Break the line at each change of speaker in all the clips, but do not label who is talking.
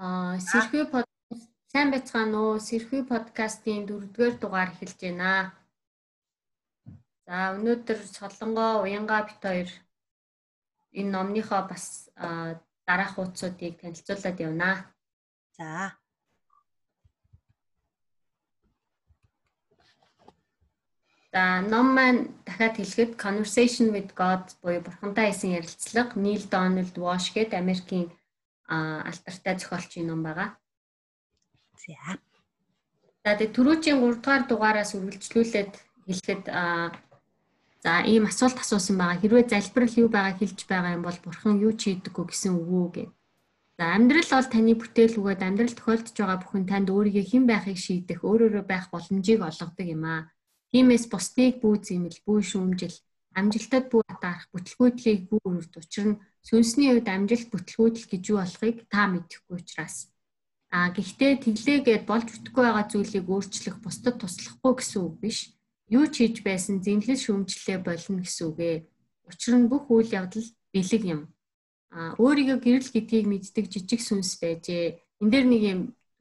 Аа сэрхүү подкаст сайн байцгаана уу? Сэрхүү подкастын 4-р дугаар эхэлж байна. За өнөөдөр Солонгоо Уянгаа бит хоёр энэ номныхоо бас дараах хуудсуудыг танилцуулаад явнаа.
За.
За ном маань дахиад хэлэхэд Conversation with God буюу бурхантай хийсэн ярилцлага Neil Donald Walsh гээд Америкийн алтартай зохиолчийн ном байгаа.
За.
За тэгээ түрүүчийн 3 дугаар дугаараас үргэлжлүүлээд хэлэхэд за ийм асуулт асуусан байгаа. Хэрвээ залбирал юу байгаа хэлж байгаа юм бол бурхан юу ч хийдэггүй гэсэн үг үү гэв. За амьдрал бол таны бүтээл бөгөөд амьдрал тохиолдож байгаа бүхэн танд өөрийгөө хэн байхыг шийдэх, өөрөөрөө байх боломжийг олгодог юм аа. Тиймээс бусдыг бүү зэмэл, бүү шүүмжил, амжилтад бүү атаарах, бүтлгүүдлийг бүү үрд учир нь Сүнсний үед амжилт бүтлгүүдэл гэж юу болохыг та мэдэхгүй учраас. А гэхдээ тэглээгээд болж бүтггүй байгаа зүйлийг өөрчлөх, бусдад туслахгүй гэсэн үг биш. Юу ч хийж байсан зинлэл шүмжлэлээ болно гэсэн үгэ. Учир нь бүх үйл явдал бэлэг юм. А өөрийгөө гэрэл гэдгийг мэддэг жижиг сүнс байжээ. Энд дээр нэг юм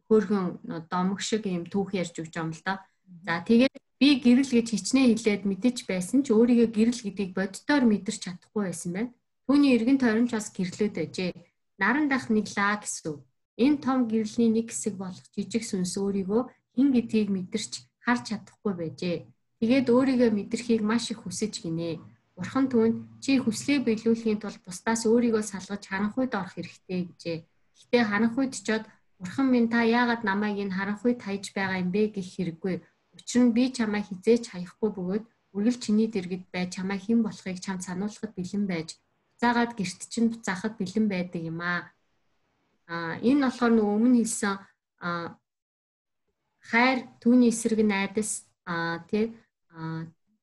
хөөрхөн домог шиг юм түүх ярьж өгч юм л да. За тэгээд би гэрэл гэж хичнээн хэлээд мэдэж байсан ч өөрийгөө гэрэл гэдгийг боддоор мэдэрч чадахгүй байсан байна. Түүний эргэн тойронч бас гэрлээд байжээ. Наран дах нэглаа гэсэн. Энэ том гэрлийн нэг хэсэг болох жижиг сүнс өөрийгөө хин гэдгийг мэдэрч харж чадахгүй байжээ. Тэгээд өөрийгөө мэдрэхийг маш их хүсэж гинэ. Бурхан түүнд чи хүслээ биелүүлэхийн тулд бусдаас өөрийгөө салгаж харанхуйд орох хэрэгтэй гэжээ. Гэхдээ харанхуйд чод Бурхан минь та яагаад намайг энэ харанхуйд хайж байгаа юм бэ гэх хэрэггүй. Учир нь би чамайг хизээч хаяхгүй бөгөөд үргэлж чиний дэргэд байж чамайг хэн болохыг чамд сануулхад бэлэн байж буцаагаад гэрт чинь буцаахад бэлэн байдаг юм аа. Аа энэ болохоор нөгөө өмнө хэлсэн аа хайр түүний эсрэг найдас аа тий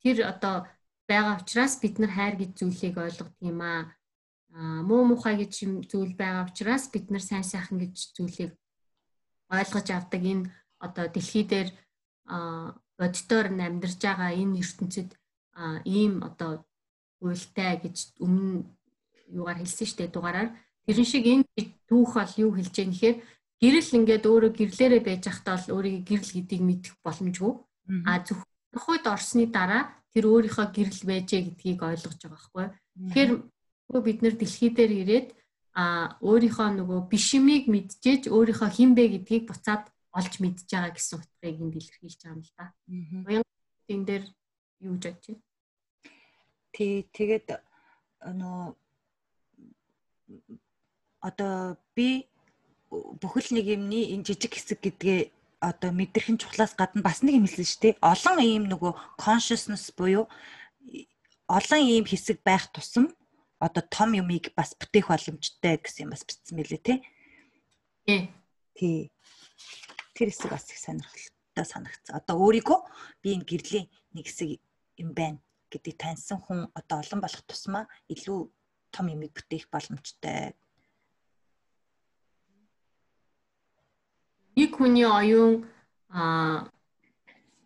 тэр одоо байгаа учраас бид нар хайр гэж зүйлийг ойлгодог юм аа. Аа муу мухай гэж зүйл байгаа учраас бид нар сайн сайхан гэж зүйлийг ойлгож авдаг энэ одоо дэлхий дээр боддоор амьдарч байгаа энэ ертөнцид ийм одоо уйлтай гэж өмнө юугаар хэлсэн штэ дугаараар. Тэрэн шиг энэ түүх бол юу хэлж байгаа нэхэр гэрэл ингээд өөрөө гэрлээрээ байж захтаа бол өөрийн гэрэл гэдгийг мэдэх боломжгүй. А зөвхөн орсны дараа тэр өөрийнхөө гэрэл байжээ гэдгийг ойлгож байгаа байхгүй тэгэхээр бид нэр дэлхий дээр ирээд а өөрийнхөө нөгөө бишимийг мэдчихэж өөрийнхөө хинбэ гэдгийг буцаад олж мэдж байгаа гэсэн утгыг энд илэрхийлж байгаа юм л да. Уян энэ дээр юу гэж бодож байна?
Тий тэгээд нөө одоо би бүхэл нэг юмны энэ жижиг хэсэг гэдгээ одоо мэдэрхэн чухлаас гадна бас нэг юм хэлсэн шүү дээ. Олон ийм нөгөө consciousness буюу олон ийм хэсэг байх тусам одоо том юмыг бас бүтээх боломжтой гэсэн юм бас бичсэн мэлээ тий.
Тий.
Тэр хэсэг бас их сонирхолтой санагцсан. Одоо өөрийгөө би энэ гэрлийн нэг хэсэг юм байна гэдгийг таньсан хүн одоо олон болох тусмаа илүү том юмыг бүтээх боломжтой.
Нэг хүний оюун а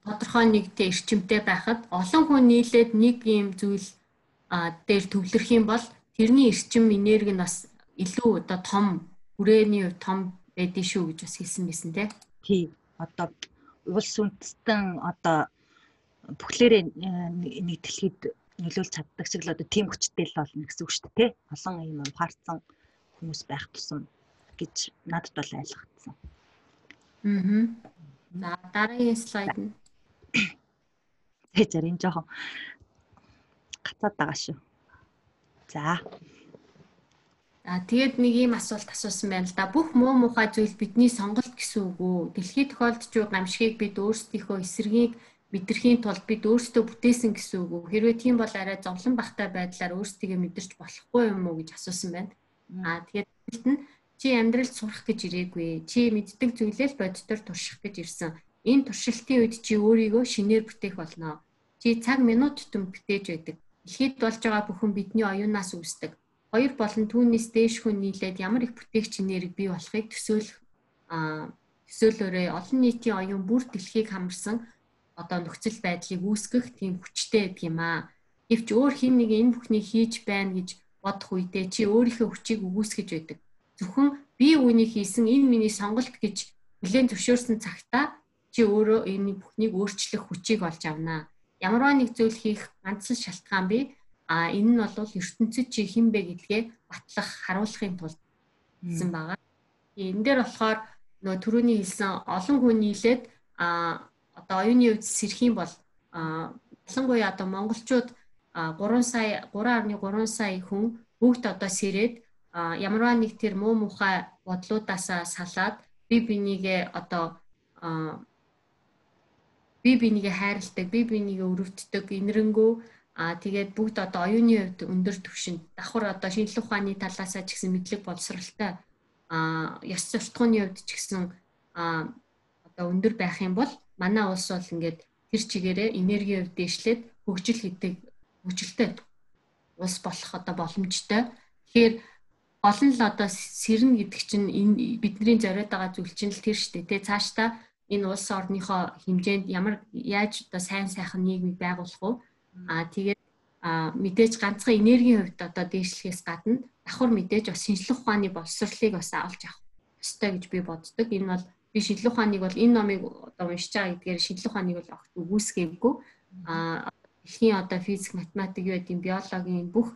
тодорхой нэгтэй эрчимтэй байхад олон хүн нийлээд нэг юм зүйл дээр төвлөрөх юм бол тэрний эрчим энерги нь бас илүү одоо том хүрээний том байдгийн шүү гэж бас хэлсэн байсан тий.
Тий. Одоо улс үндэстэн одоо бүхлээрээ нэг дэлхийд нөлөөлж чаддаг шиг л одоо тийм хүчтэй л болно гэсэн үг шүү дээ. Олон юм ухаарсан хүмүүс байх тусам гэж надад бол ойлгогдсон.
Аа. За дараагийн слайд нь.
Тэ зарим жоохон гацаад байгаа шүү. За.
За тэгээд нэг ийм асуулт асуусан байна л да. Бүх муу мухай зүйл бидний сонголт гэсэн үг үү? Дэлхийд тохиолдож байгаа гамшигыг бид өөрсдийнхөө эсрэгийг мэдрэхийн тулд бид өөрсдөө бүтээсэн гэсэн үг үү? Хэрвээ тийм бол арай зовлон багтай байдлаар өөрсдийгөө мэдэрч болохгүй юм уу гэж асуусан байна. Аа тэгээд хэлт нь чи амьдралд сурах гэж ирээгүй. Чи мэддэг зүйлээ л боддоор турших гэж ирсэн. Энэ туршилтын үед чи өөрийгөө шинээр бүтээх болно. Чи цаг минут тутам бүтээж байдаг. Дэлхийд болж байгаа бүхэн бидний оюунаас үүсдэг. Хоёр болон түүнээс дээш хүн нийлээд ямар их бүтээгч нэрийг бий болохыг төсөөлөх аа төсөөлөөрөө олон нийтийн оюун бүр дэлхийг хамарсан одоо нөхцөл байдлыг үүсгэх тийм хүчтэй гэдэг юм аа. Гэвч өөр хин нэг энэ бүхнийг хийж байна гэж бодох үедээ чи өөрийнхөө хүчийг өгөөсгөж байдаг. Зөвхөн би үүнийг хийсэн энэ миний сонголт гэж хүлээн зөвшөөрсөн цагтаа чи өөрөө энэ бүхнийг өөрчлөх хүчийг олж авнаа. Ямарваа нэг зүйл хийх ганцхан шалтгаан бий. А энэ нь бол ертөнцид чи хин бэ гэдгээ батлах, харуулахын тулд гэсэн байгаа. Энэ дээр болохоор нөө түрүүний хэлсэн олон хүн нийлээд а одоо оюуны үед сэрх юм бол ялангуяа одоо монголчууд 3 сая 3.3 сая хүн бүгд одоо сэрээд ямарваа нэг тэр муу мухай бодлуудаасаа салаад би бинийгээ одоо би бинийгээ хайрладаг, би бинийгээ өрөвддөг, инэрэнгүү аа тэгээд бүгд одоо оюуны хувьд өндөр түвшинд давхар одоо шинжлэх ухааны талаасаа ч гэсэн мэдлэг боловсралтай аа ёс суртахууны хувьд ч гэсэн аа одоо өндөр байх юм бол манай улс бол ингээд тэр чигээрээ энергийн хувьд дэвшлээд хөгжил гэдэг хөгжилтэй улс болох одоо боломжтой. Тэгэхээр нь л одоо сэрнэ гэдэг чинь энэ бидний зориод байгаа зүйл чинь л тэр шүү дээ. Тэ цаашдаа энэ улс орныхоо хэмжээнд ямар яаж одоо сайн сайхан нийгмийг байгуулах вэ? Аа тэгээд мэдээж ганцхан энергийн хувьд одоо дээшлэхээс гадна давхар мэдээж бас шинжлэх ухааны боловсролыг бас авч авах ёстой гэж би боддог. Энэ бол би шинжлэх ухааныг бол энэ номыг одоо уншиж байгаа гэдгээр шинжлэх ухааныг бол огт үгүйсгээгүй. А эхний одоо физик, математик юу гэдэг биологийн бүх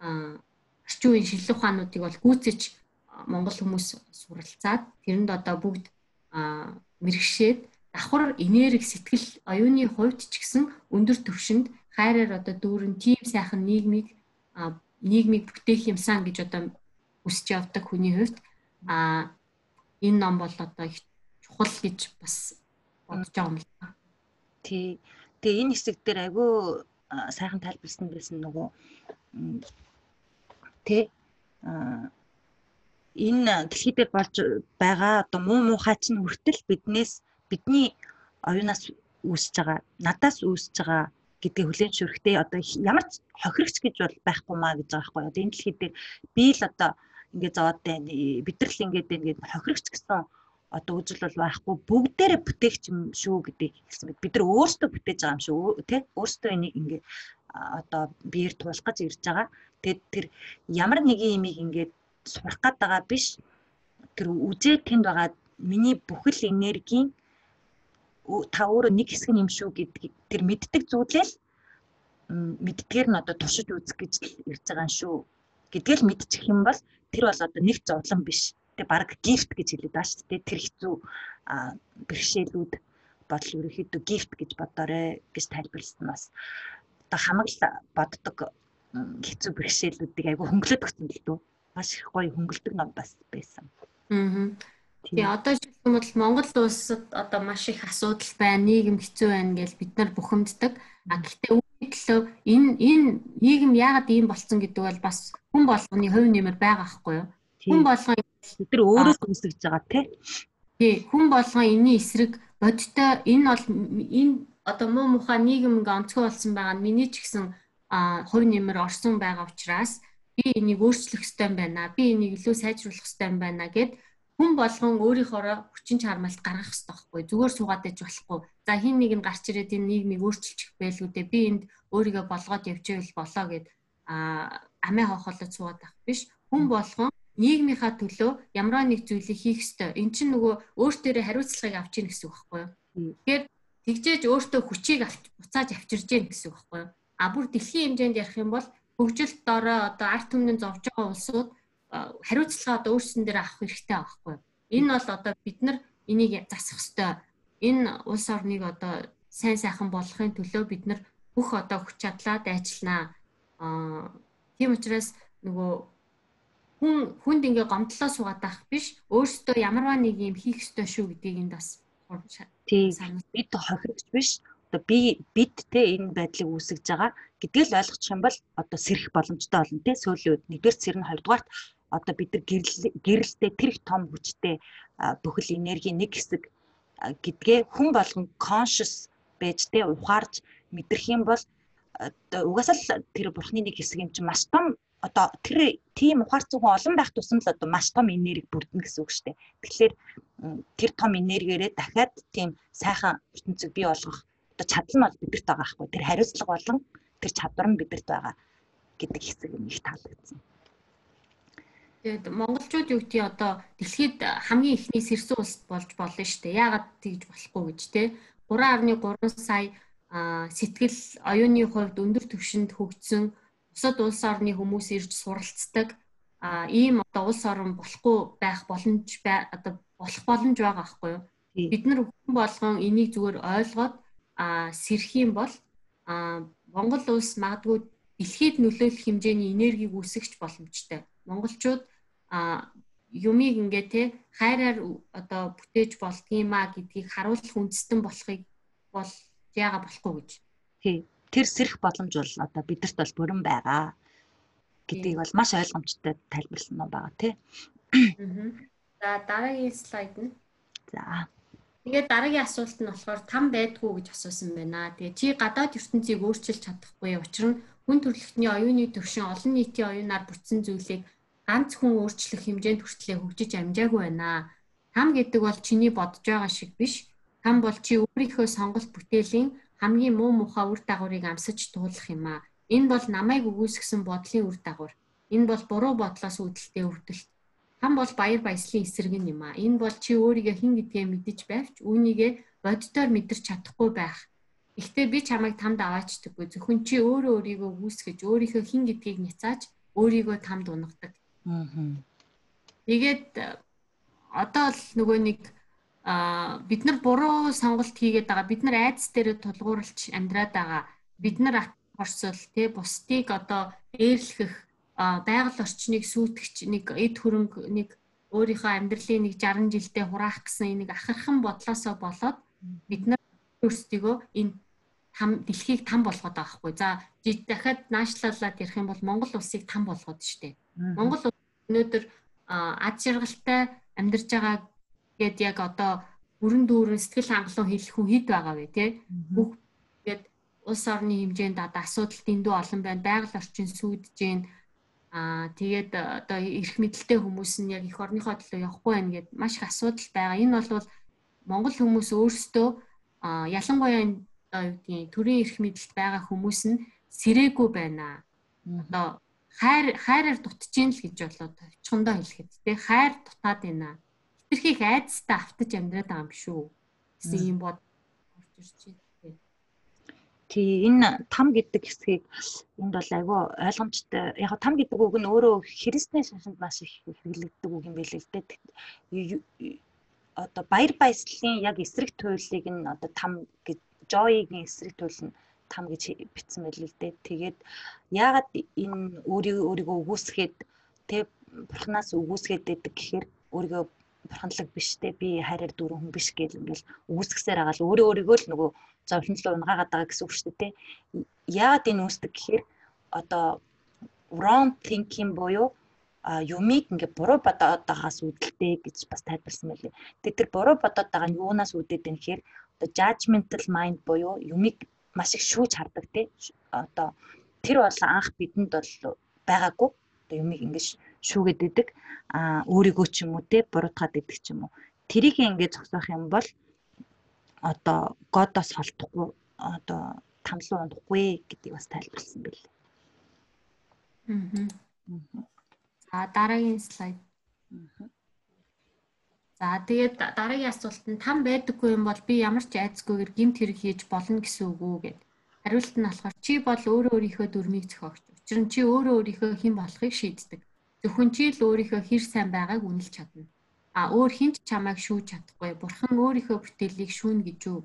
орчин үеийн шинжлэх ухаануудыг бол гүйцэж Монгол хүмүүс суралцаад тэрэнд одоо бүгд мэрэгшээд давхар энерги сэтгэл оюуны хувьд ч гэсэн өндөр түвшинд хайраар одоо дүүрэн тийм сайхан нийгмийг нийгмийг бүтээх юмсан гэж одоо хүсэж явдаг хүний хувьд а энэ ном бол одоо чухал гэж бас бодож байгаа юм байна.
Тий. Тэгээ энэ хэсэг дээр айгүй сайхан тайлбарсан байсан нөгөө тий энэ дэлхий дээр болж байгаа одоо муу муухай чинь хүртэл биднээс бидний оюунаас үүсэж байгаа надаас үүсэж байгаа гэдгийг хүлээн зөвшөөрөхтэй одоо ямар ч хохирогч гэж бол байхгүй маа гэж байгаа байхгүй одоо энэ дэлхий дээр би л одоо ингээд зовоод байна бид нар л ингээд ингээд хохирогч гэсэн одоо үзэл бол байхгүй бүгдээрээ бүтээгч юм шүү гэдгийг хэлсэн мэт бид нар өөрсдөө бүтээж байгаа юм шүү тий өөрсдөө энийг ингээд одоо биеэр туулах гэж ирж байгаа Тэгэд тэр ямар нэгэн имийг ингээд сурах гээд байгаа биш. Тэр үзээ тэнд байгаа миний бүхэл энергийн та өөрөө нэг хэсэг юм шүү гэдгийг тэр мэддэг зүйлээ л мэддгээр нь одоо туршиж үзэх гэж ирж байгаа юм шүү гэдгээл мэдчих юм бол тэр бол одоо нэг зовлон биш. Тэг баг гифт гэж хэлээд байгаа шүү дээ. Тэр хэцүү бэрхшээлүүд бодол ерөөхдөө гифт гэж бодоорой гэж тайлбарласан бас одоо хамаг л боддог хэцүү бэрхшээлүүдийг айгүй хөнгөлөд өгсөн л дөө. Маш их гоё хөнгөлдөг ном бас байсан.
Аа. Тэгээ одоо жишээлбэл Монгол улсад одоо маш их асуудал байна, нийгэм хэцүү байна гэж бид нар бухимддаг. А гэхдээ үүнийтлөө энэ энэ нийгэм яагаад ийм болцсон гэдэг бол бас хүн болгоны хувь нэмэр байгаа хгүй юу? Хүн болгон
нар өөрөө үүсгэж байгаа тий.
Тий, хүн болгон энэний эсрэг бодтой энэ бол энэ одоо муу мухаа нийгэм ингээ онцгой болсон байгаа нь миний ч гэсэн хувь нэмэр орсон байгаа учраас би энийг өөрчлөх ёстой юм байна. Би энийг илүү сайжруулах ёстой юм байна гэд хүн болгон өөрийнхөө хүчин чармайлт гаргах ёстой байхгүй. Зүгээр суугаад байж болохгүй. За хин нэг нь гарч ирээд энэ нийгмийг өөрчилчих байлгүй дээ. Би энд өөрийгөө болгоод явчихвэл болоо гэд а амиа хохолоод суугаад байх биш. Хүн болгон нийгмийнхаа төлөө ямар нэг зүйлийг хийх ёстой. Эн чинь нөгөө өөртөөрөө хариуцлагыг авч ийн гэсэн үг байхгүй юу? Тэгэхээр тэгжээж өөртөө хүчийг авч буцааж авчирж гин гэсэн үг байхгүй юу? А бүр дэлхийн хэмжээнд ярих юм бол хөгжилт дорой одоо арт түмний зовж байгаа улсууд хариуцлага одоо өөрсдөн дээр авах хэрэгтэй байхгүй. Энэ бол одоо бид нар энийг засах ёстой. Энэ улс орныг одоо сайн сайхан болгохын төлөө бид нар бүх одоо хүч чадлаа дайчилнаа. Аа тийм учраас нөгөө хүн хүнд ингээ гомдлоо суугаад байх биш. Өөрсдөө ямарваа нэг юм хийх ёстой шүү гэдгийг энд бас
тийм бид хохирогч биш. Одоо би бид те энэ байдлыг үүсгэж байгаа. Гэдгийг л ойлгочих юм бол одоо сэрэх боломжтой болно те. Сүүлийн үед нэгдүгээр сэрнэ хоёрдугаарт одоо бид нар гэрэлтэй тэр их том хүчтэй бүхэл энерги нэг хэсэг гэдгээ хүн болгон conscious байж те ухаарж мэдрэх юм бол угаасаа л тэр бурхны нэг хэсэг юм чинь маш том одоо тэр тийм ухаарсан хүн олон байх тусам л одоо маш том энерги бүрдэнэ гэсэн үг шүү дээ. Тэгэхээр тэр том энергиэрээ дахиад тийм сайхан ертөнцийг бий болгох одоо чадал нь бол бидэрт байгаа байхгүй тэр хариуцлага болон тэр чадвар нь бидэрт байгаа гэдэг хэсэг юм их таалагдсан.
Тэгээд монголчууд юу гэдгийг одоо дэлхийд хамгийн ихний сэрсэн улс болж болно шүү дээ. Яагаад тэгж болохгүй гэж те 3.3 сая сэтгэл оюуны хувьд өндөр түвшинд хөгжсөн бусад улс орны хүмүүс ирж суралцдаг а ийм одоо улс орн болохгүй байх боломж одоо болох боломж байгаа байхгүй юу? Бид нар хүн болгон энийг зүгээр ойлгоод а сэрх юм бол а Монгол улс магадгүй дэлхийд нөлөөлөх хэмжээний энергийг үүсгэж боломжтой. Монголчууд а юмыг ингээ те хайраар одоо бүтээж болдгиймаа гэдгийг харуулах үндэстэн болохыг бол яага болохгүй гэж.
Тий. Тэр сэрх боломж бол одоо бидэрт бол бүрэн байгаа гэдгийг бол маш ойлгомжтой тайлбарласан нь байгаа тий.
За дараагийн слайд нь.
За.
Тэгээд дараагийн асуулт нь болохоор там байдгүй гэж асуусан байна. Тэгээ чи гадаад ертөнцийг өөрчилж чадахгүй. Учир нь хүн төрөлхтний оюуны төвшин олон нийтийн оюунаар бүтсэн зүйлийг ганц хүн өөрчлөх хэмжээнд хүртлээр хөгжиж амжаагүй байна. Там гэдэг бол чиний бодож байгаа шиг биш. Там бол чи өөрийнхөө сонголт бүтээлийн хамгийн муу мухай үр дагаврыг амсаж туулах юм аа. Энэ бол намайг өгөөсгсөн бодлын үр дагавар. Энэ бол буруу бодлоос үүдэлтэй өвдөлт. Там бол баяр баясгалын эсрэг юм аа. Энэ бол чи өөрийгөө хэн гэдгээ мэдэж байвч үүнийгээ боддоор мэдэрч чадахгүй байх. Гэхдээ би чамайг тамд аваачдаггүй. Зөвхөн чи өөрөө өөрийгөө гүйсгэж, өөрийнхөө хэн гэдгийг няцааж, өөрийгөө тамд унагадаг. Аа. Тэгээд одоо л нөгөө нэг а бид нар буруу сонголт хийгээд байгаа. Бид нар айдас дээр тулгуурлаж амьдраад байгаа. Бид нар хорсол тий бусдыг одоо ээрлэх байгаль орчныг сүйтгэж нэг эд хөрөнгө нэг өөрийнхөө амьдралын нэг 60 жилдээ хураах гэсэн нэг ахархан бодлосоо болоод бид нар өөрсдийгөө энэ там дэлхийг там болгоод байгаа хгүй. За дахиад наашлуулаад ярих юм бол Монгол улсыг там болгоод штэ. Монгол өнөөдөр ад жаргалтай амьдарч байгаа гэд яг одоо бүрэн дүүрэн сэтгэл хангалуун хэлэх хүн хэд байгаа вэ те. Бүх гээд улс орны хэмжээнд одоо асуудал дэндүү олон байна. Байгаль орчин сүйдэж гин Аа тэгээд э, одоо эрх мэдэлтэй хүмүүс нь яг эх орныхоо төлөө явахгүй байна гэд маш их асуудал байгаа. Энэ бол Монгол хүмүүс өөрсдөө ялангуяа одоо юу гэдгийг төрийн эрх мэдэлд байгаа хүмүүс нь сэрээгүй байна. Одоо хайр хайраар дутж ийн л гэж болоо товчхондоо хэлэхэд тий хайр дутаад байна. Хитрхийх айдастай автаж амьдраад байгаа юм шүү. гэсэн юм бод орж ирж байна.
Тий энэ там гэдэг хэсгийг энд бол айгүй ойлгомжтой. Яг там гэдэг үг нь өөрөө христний шашинд маш их хэрэглэгддэг үг юм билээ л дээ. Одоо баяр баясгалын яг эсрэг туйлыг нь одоо там гэж joy-гийн эсрэг туйл нь там гэж бичсэн байл л дээ. Тэгээд яагаад энэ өөрийгөө өөрийгөө өгөөсгээд тэг бурхнаас өгөөсгээд байдаг гэхээр өөрийгөө бурханлаг биш те би хайраар дүүрэн хүн биш гэл ингээл өгөөсгсээр байгаа л өөрөө өөрийгөө л нөгөө зовлонлоо унгаагаад байгаа гэсэн үг шүү дээ. Яагаад энэ үүсдэг гэхээр одоо wrong thinking буюу а юмыг ингээ буруу бодоод байгаас үүдэлтэй гэж бас тайлбарсан байлээ. Тэгээд тэр буруу бодоод байгаа нь юунаас үүдээд байна гэхээр одоо judgmental mind буюу юмыг маш их шүүж хардаг тий. Одоо тэр бол анх бидэнд бол байгаагүй. Одоо юмыг ингээ шүүгээд идэг. А өөрийгөө ч юм уу тий буруутгаад идэг ч юм уу. Тэрийг ингээ зогсоох юм бол одоо годоос холдохгүй одоо тамлуу унахгүй гэдгийг бас тайлбарласан байл.
Аа. За дараагийн слайд. За тэгээд дараагийн асуулт нь там байдаггүй юм бол би ямар ч айцгүйгээр гимт хэрэг хийж болно гэсэн үг үү гэд. Хариулт нь болохоор чи бол өөрөө өөрийнхөө дүрмийг зохиогч. Учир нь чи өөрөө өөрийнхөө хэн болохыг шийддэг. Зөвхөн чи л өөрийнхөө хэр сайн байгааг үнэлж чадна а өөр хинч чамайг шүүж чадахгүй. Бурхан өөрийнхөө бүтээлийг шүүнэ гэж үү?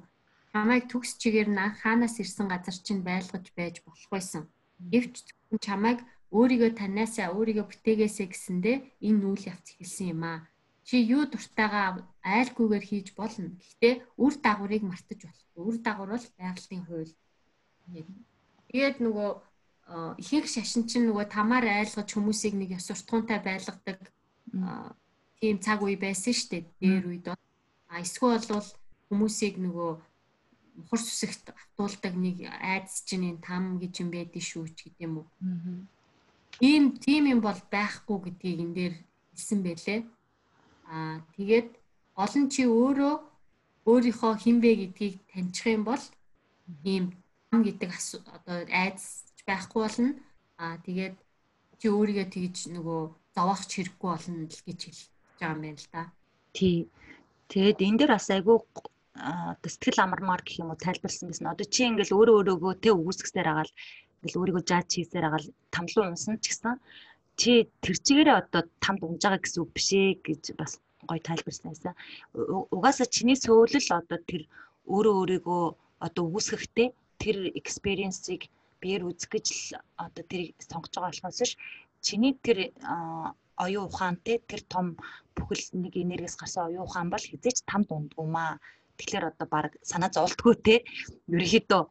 Чамайг төгс чигээр нь хаанаас ирсэн газар чинь байлгаж байж болох байсан. Гэвч чамайг өөрийгөө таниасаа өөрийгөө бүтээгээсэ гэсэндэ энэ үйл явц эхэлсэн юм аа. Чи юу дуртайгаа айлгүйгээр хийж болно. Гэхдээ үр дагаврыг мартаж болохгүй. Үр дагавар бол байгалийн хууль. Тэгээд нөгөө ихэнх шашин чинь нөгөө тамаар айлгаж хүмүүсийг нэг суртахуунтай байлгадаг тийм цаг үе байсан шүү дээ. Дээр үед а эсвэл бол хүмүүсийг нөгөө мухар сүсэгт автуулдаг нэг айдас чинь энэ там гэж юм байдгийн шүү ч гэдэм үү. Ийм тийм юм бол байхгүй гэдгийг энэ дээр хэлсэн байлээ. Аа тэгээд нь чи өөрөө өөрийнхөө хинбэ гэдгийг таньчих юм бол ийм там гэдэг одоо айдас байхгүй болно. Аа тэгээд чи өөрийгөө тэгж нөгөө зовоохч хэрэггүй болно л гэж хэлж байгаа юм байна л да.
Тий. Тэгээд энэ дээр бас айгүй одоо сэтгэл амармаар гэх юм уу тайлбарлсан байсан. Одоо чи ингээл өөрөө өөрөөгөө тэ үгүйсгсээр агаал ингээл өөрийгөө жаач хийсээр агаал тамлуу унсан ч гэсэн чи тэр чигээрээ одоо тамд унж байгаа гэсэн үг биш ээ гэж бас гоё тайлбарсан байсан. Угаасаа чиний сөүлэл одоо тэр өөрөө өөрийгөө одоо үгүйсгэхдээ тэр экспириенсийг биеэр үзэх гэж л одоо тэрийг сонгож байгаа болохоос ш чиний тэр оюун ухаантай тэр том бүхэл нэг энергиэс гарсан оюун ухаан бол хизээч тамд ундгуумаа. Тэгэхээр одоо баг санаа зовлтгүй те. Ерөнхийдөө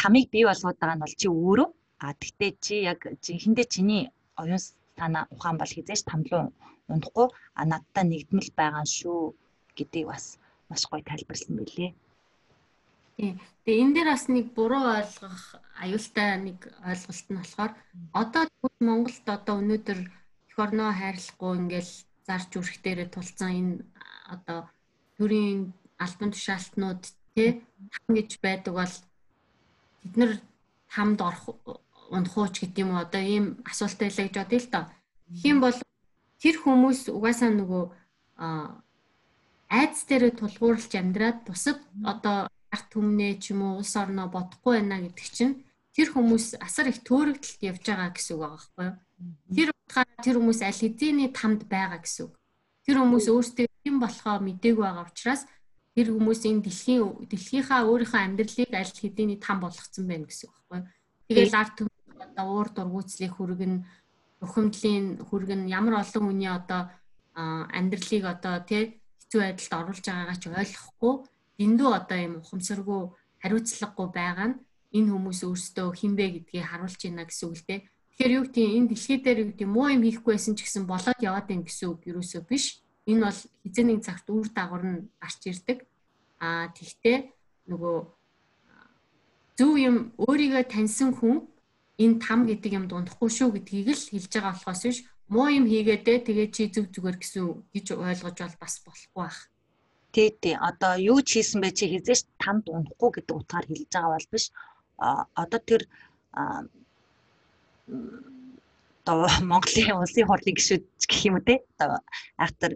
тамыг бий болгоод байгаа нь бол чи өөрөө а тэгтээ чи яг жинхэнэ чиний оюун санаа ухаан бол хизээч тамлуу унахгүй а надтай нэгдмэл байгаа шүү гэдгийг бас маш гоё тайлбарлсан байлээ.
Тийм. Тэгээ энэ дээр бас нэг буруу ойлгох аюултай нэг ойлголт нь болохоор одоо Монголд одоо өнөөдөр эх орноо хайрлахгүй ингээл зарж үрэх дээрээ тулцсан энэ одоо төрийн албан тушаалтнууд тий хам гэж байдаг бол бид нар хамд орох унахууч гэдэг юм уу одоо ийм асуулттай байлаа гэж бодъё л доо. Тэгхийн бол тэр хүмүүс угаасаа нөгөө айдс дээрээ тулгуурлаж амьдраад бусад одоо арт түмнээ ч юм уу улс орноо бодохгүй байна гэдэг чинь тэр хүмүүс асар их төөрөгдөлт явж байгаа гэсэн үг байгаа байхгүй юу? Тэр утгаараа тэр хүмүүс аль хэдийн тамд байгаа гэсэн үг. Тэр хүмүүс өөрсдөө юм болохоо мдээгүй байгаа учраас тэр хүмүүс энэ дэлхийн дэлхийнхаа өөрийнхөө амьдралыг аль хэдийн там болгоцсон байна гэсэн үг байхгүй юу? Тэгэл арт түмэн одоо уур дургуйцлыг хүргэн бухимдлын хүргэн ямар олон хүний одоо амьдралыг одоо тий хэцүү байдалд оруулж байгаагаа ч ойлгохгүй дэндүү одоо юм ухамсаргүй хариуцлагагүй байгаа нь энэ хүмүүс өөрсдөө хинбэ гэдгийг харуулж байна гэсэн үг л дээ. Тэгэхээр юу гэдэг энэ дэлхий дээр юу гэдэг муу юм хийхгүй байсан ч гэсэн болоод яваад байна гэсэн үг юусоо биш. Энэ бол хизээний цагт үр дагавар нь гарч ирдэг. Аа тэгтээ нөгөө зөв юм өөрийгөө таньсан хүн энэ там гэдэг юм дундахгүй шүү гэдгийг л хэлж байгаа болохоос биш муу юм хийгээдээ тэгээ чи зүг зүгээр гэсэн гэж ойлгож бол бас болохгүй байх.
Тий. Одоо юу ч хийсэн бэ чи хизээш тамд унахгүй гэдэг утгаар хэлж байгаа бол биш. Одоо тэр одоо Монголын улсын хурлын гишүүд гэх юм үү те. Одоо айхтар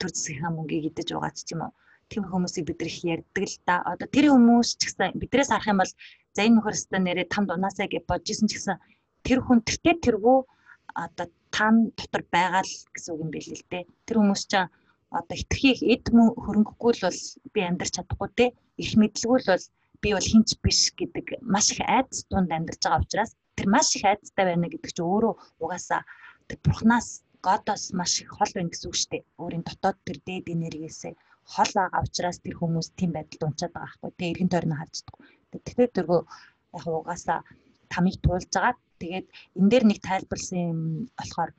төр засгийн мөнгийг идэж байгаа ч юм уу. Тийм хүмүүсийг бид их ярьдаг л да. Одоо тэр хүмүүс ч гэсэн биднээс харах юм бол за энэ нөхөр өстө нэрээ тамд унаасаа гэж бодож исэн ч гэсэн тэр хүн тэртээ тэргүй одоо там дотор байгаа л гэсэн үг юм байл л дээ. Тэр хүмүүс чинь одоо итгэхийг эд мөн хөрөнгөгүй л бол би амьдрч чадахгүй те их мэдлгүй л бол би бол хинч биш гэдэг маш их айдас тунд амьдарч байгаа учраас тэр маш их айдастай байна гэдэг чинь өөрөө угаасаа тэр бурхнаас годоос маш их хол байна гэсэн үг шүү дээ. Өөрийн дотоод тэр дээд энергиэсээ хол байгаа учраас тэр хүмүүс тийм байдалд унчаад байгаа байхгүй. Тэгээ эргэн тойрноо харж чадахгүй. Тэгэхээр тэргөө яг угаасаа тамиг туулж байгаа. Тэгээд энэ дээр нэг тайлбарлсан юм болохоор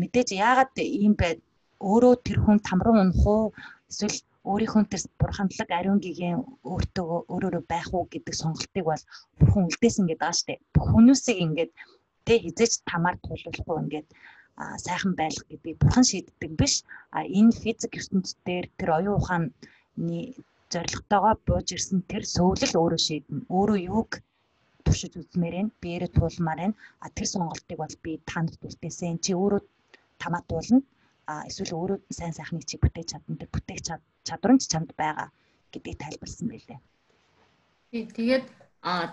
мэдээж яагаад ийм байд өөрөө тэр хүн тамруу унах уу эсвэл өөрийнхөө тэр бурхандлаг ариун гэгийн өөртөө өөрөөрөө байх уу гэдэг сонголтыг бол бурхан үлдээсэн гэдэг аа штэ. Хүмүүсийг ингээд тэ хизээч тамаар тулуулах уу ингээд сайхан байлах гэдгийг бурхан шийддэг биш. А энэ физик ертөнцийн дээр тэр оюун ухааны зорилготойгоо бууж ирсэн тэр сөүлэл өөрөө шийднэ. Өөрөө юуг туршиж үзмээр байна. Биеэрээ туулмаар байна. А тэр сонголтыг бол би танд үлдээсэн. Чи өөрөө тамаа туулна эсвэл өөрөө сайн сайхныг чи бүтээж чадна тэр бүтээх чадвар нь ч чамд байгаа гэдгийг тайлбарлсан байлээ.
Тий, тэгээд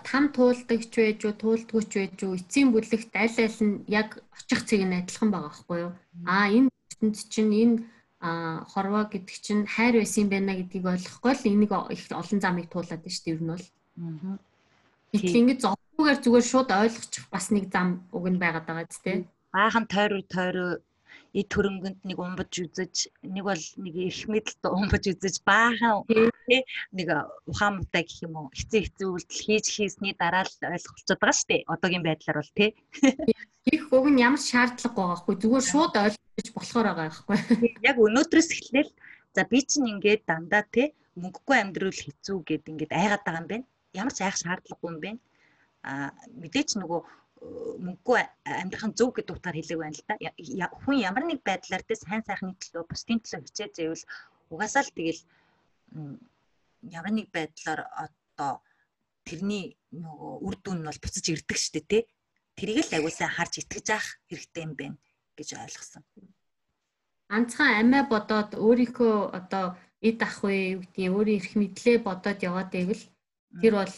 там туулдагч байж уу, туулдгүйч байж уу, эцсийн бүлэгт аль аль нь яг очих цэг нь адилхан байгаа байхгүй юу? Аа энэ ертөнд чинь энэ хорвоо гэдэг чинь хайр байсан байна гэдгийг ойлгохгүй л энийг их олон замыг туулаад байна шүү дээ ер нь бол. Аа. Гэтэл ингэ зовгүйгээр зүгээр шууд ойлгочих бас нэг зам уг нь байгаад байгаа ч тийм.
Баахан тойроо тойроо эд хөрөнгөнд нэг умбаж үзэж нэг бол нэг их мэдлэлд умбаж үзэж баахан нэг ухаан муутай гэх юм уу хэцүү хэцүү үйлдэл хийж хийсний дараа л ойлголцоод байгаа шүү дээ. Одоогийн байдлаар бол тий.
Их уг нь ямар шаардлага байгаа хгүй зүгээр шууд ойлгож болохоор байгаа байхгүй.
Яг өнөөдрөөс эхлээл. За би чинь ингээд дандаа тий мөнгөгүй амьдрал хэцүү гэд ингээд айгаад байгаа юм байна. Ямар ч айх шаардлагагүй юм байна. А мэдээч нөгөө мөнгөгүй амьдрах нь зөв гэдэг утгаар хэлэг байна л да. Хүн ямар нэг байдлаар тэ сайн сайхны төлөө бусдын төлөө хичээ зэвэл угаасаа л тэгэл ямар нэг байдлаар одоо тэрний нөгөө үр дүн нь бол буцаж ирдэг шүү дээ тий. Тэрийг л агуулсан харж итгэж авах хэрэгтэй юм байна гэж ойлгосон.
Анцхан амиа бодоод өөрийнхөө одоо эд ах вэ юу гэдгийг өөрийн эрх мэдлээ бодоод яваад байвал тэр бол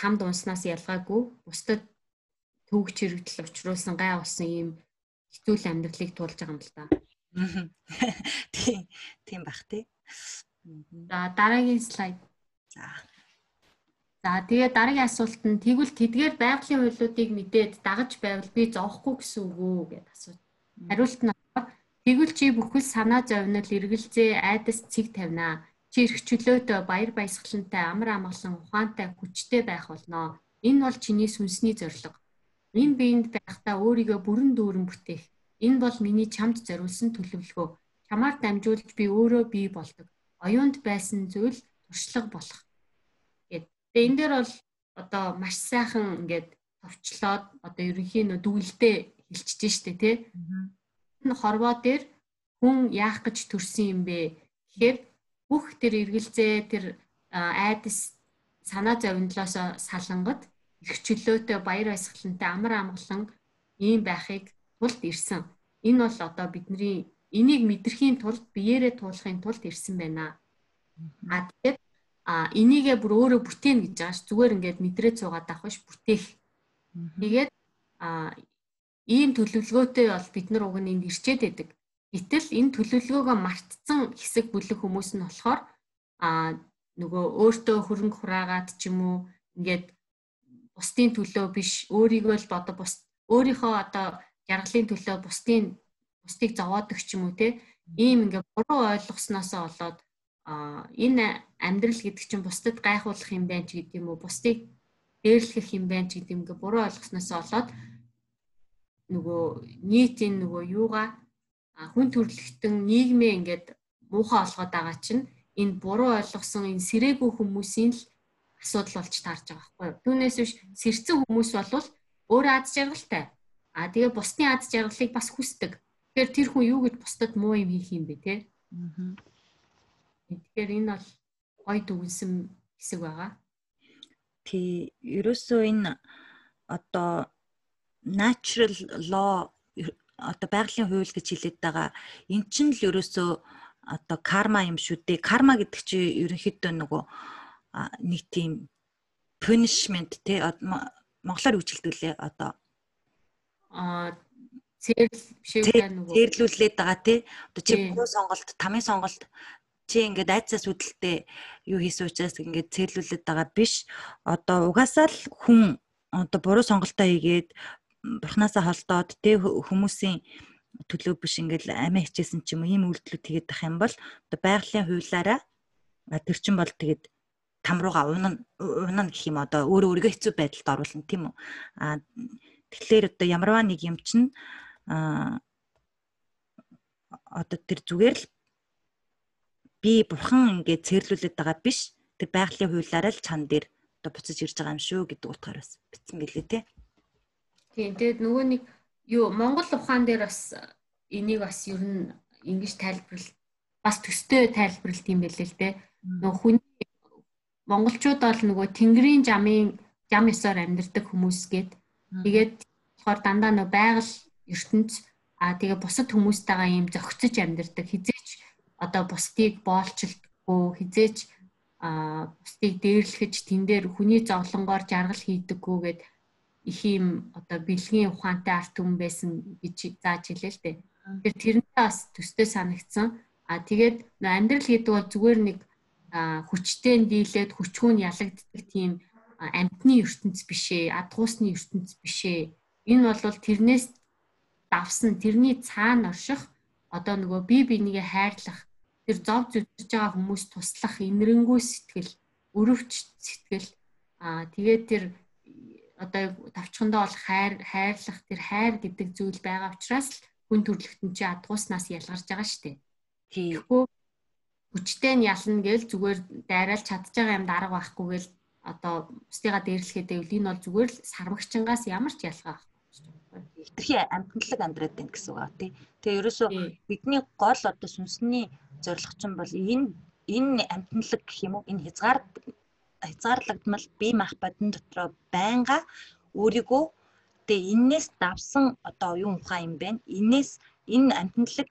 тамд унснаас ялгаагүй бусдад төвөгч хэрэгдэл учруулсан гай усан ийм хэцүү амьдралыг туулж байгаа юм л да.
Тийм тийм бах тий.
За дараагийн слайд. За. За тэгээ дараагийн асуулт нь тэгвэл тэдгээр байгалийн хуулиудыг мэдээд дагаж байвал би зоохгүй гэсэн үг үү гэдээ асуув. Хариулт нь тэгвэл чи бүхэл санаа зовнил эргэлзээ айдас цэг тавина. Чи эрх чөлөөтэй баяр баясгалантай амар амгалан ухаантай хүчтэй байх болно. Энэ бол чиний сүнсний зорилго. Энэ биеинд байхдаа өөрийгөө бүрэн дүүрэн бүтээх. Энэ бол миний чамд зориулсан төлөвлөгөө. Чамаар дамжуулж би өөрөө бий болдог. Оюунд байсан зүйл туршлага болох Тэгээ энэ дээр бол одоо маш сайхан ингээд товчлоод одоо ерөнхийн нөө дүгэлдээ хэлчихэж штэ тий. Энэ хорвоо дээр хүн яах гэж төрсэн юм бэ гэхээр бүх тэр эргэлзээ тэр айдас санаа зовнилоос салангад их чөлөөтэй баяр баясгалантай амар амгалан ийм байхыг тулд ирсэн. Энэ бол одоо бидний энийг мэдрэхийн тулд биеэрээ туулахын тулд ирсэн байна. А тэгээд а энийгээ бүр өөрөө бүтээн гэж байгаа ш зүгээр ингээд мэдрээд суугаад авах биш бүтээх. Тэгээд а ийм төлөвлөгөөтэй бол бид нар уг нь энд ирчээд байдаг. Гэтэл энэ төлөвлөгөөгөө мартцсан хэсэг бүлэг хүмүүс нь болохоор а нөгөө өөртөө хөрөнгө хураагаад ч юм уу ингээд бусдын төлөө биш өөрийгөө л одоо бус өөрийнхөө одоо жаргалын төлөө бусдын бусдыг зовоодог ч юм уу те ийм ингээд буруу ойлгосноосоо болоод энэ амьдрал гэдэг чинь бусдад гайхуулах юм байна ч гэдэг юм уу бусдыг дээрлэх юм байна ч гэдэг юм гээ буруу ойлгосноос олоод нөгөө нийтийн нөгөө юугаа хүн төрөлхтөн нийгмээ ингээд муухай олгоод байгаа чинь энэ буруу ойлгосон энэ сэрээгүй хүмүүсийн л асуудал болж таарж байгаа байхгүй юу. Түүнээс биш сэрцэн хүмүүс болвол өөрөө аз жаргалтай. А тэгээ бусдын аз жаргалыг бас хүсдэг. Тэгэхээр тэр хүн юу гэж бусдад муу юм хийх юм бэ те? Аа Тэгэхээр энэ бол гой дүгнсэн хэсэг байгаа.
Тий, ерөөсөө энэ одоо natural law одоо байгалийн хууль гэж хэлээд байгаа. Эн чинь л ерөөсөө одоо карма юм шүү дээ. Карма гэдэг чинь ерөнхийдөө нөгөө нэг тийм punishment те монголоор юу хэлдэг лээ одоо
а биш үү
нөгөө цэрлүүлээд байгаа тий. Одоо чи буруу сонголт, тамийн сонголт чи ингээд айцаас үүдэлтэй юу хийсэн учраас ингээд цэрлүүлээд байгаа биш. Одоо угаасаа л хүн одоо буруу сонголтоо хийгээд бурхнасаа холдоод тэ хүмүүсийн төлөө биш ингээд амиа хичээсэн ч юм уу ийм үйлдэлүүд хийгээд байх юм бол одоо байгалийн хуулиараа тэр чин бол тэгээд там руугаа унана унана гэх юм одоо өөрөө өөрийгөө хэцүү байдалд оруулна тийм үү а тэгэхээр одоо ямарваа нэг юм чин а одоо тэр зүгээр л би бурхан ингээд цэрлүүлээд байгаа биш. Тэр байгалийн хуулиараа л чан дээр одоо буцаж ирж байгаа юм шүү гэдэг утгаар бас битсэн билээ те.
Тийм. Тэгээд нөгөө нэг юу Монгол ухаан дээр бас энийг бас ер нь ингэж тайлбарлал бас төстэй тайлбарлалт юм байлээ л те. Нөгөө хүний монголчууд бол нөгөө тэнгэрийн жамын жам ёсоор амьдардаг хүмүүс гээд тэгээд болохоор дандаа нөгөө байгаль ертөнц а тэгээ бусад хүмүүстэйгээ ийм зохицож амьдардаг хизээч одоо бусдыг боолчлдаггүй хизээч а бусдыг дээрлэхэж тэн дээр хүний зовлонгоор жаргал хийдэггүй гэд их юм одоо бэлгийн ухаантай арт хүн байсан гэж зааж хэлээ л дээ. Тэгэхээр тэрнээ бас төстэй санагдсан. А тэгээд амьдрал гэдэг бол зүгээр нэг хүчтэй дийлээд хүчгүүн ялагддаг тийм амтны ертөнц бишээ, адгуусны ертөнц бишээ. Энэ бол тэрнээс давсан тэрний цаана орших одоо нөгөө бие бинийгээ хайрлах тэр зов зүтж байгаа хүмүүс туслах инэрэнгүй сэтгэл, өрөвч сэтгэл аа тэгээд тэр одоо тавчхандаа бол хайр хайрлах тэр хайр гэдэг зүйл байгаа учраас л хүн төрлөختөн чи адгууснаас ялгарч байгаа шүү дээ. Тэгэхгүй хүчтэй нь ялна гээл зүгээр дайраал чадж байгаа юм дарга байхгүй гээл одоо бусдыгаа дээрлэхэд байвал энэ бол зүгээр л сармагчингаас ямар ч ялгаа
хитрхи амтналаг амьдраад байна гэсэн үг аа тий. Тэгээ ерөөсөө бидний гол одоо сүнсний зорилго чинь бол энэ энэ амтналаг гэх юм уу энэ хязгаар хязгаарлагдмал бие махбодын дотроо байнга өөрийгөө тэгээ энээс давсан одоо юу ухаан юм бэ? Энээс энэ амьтналаг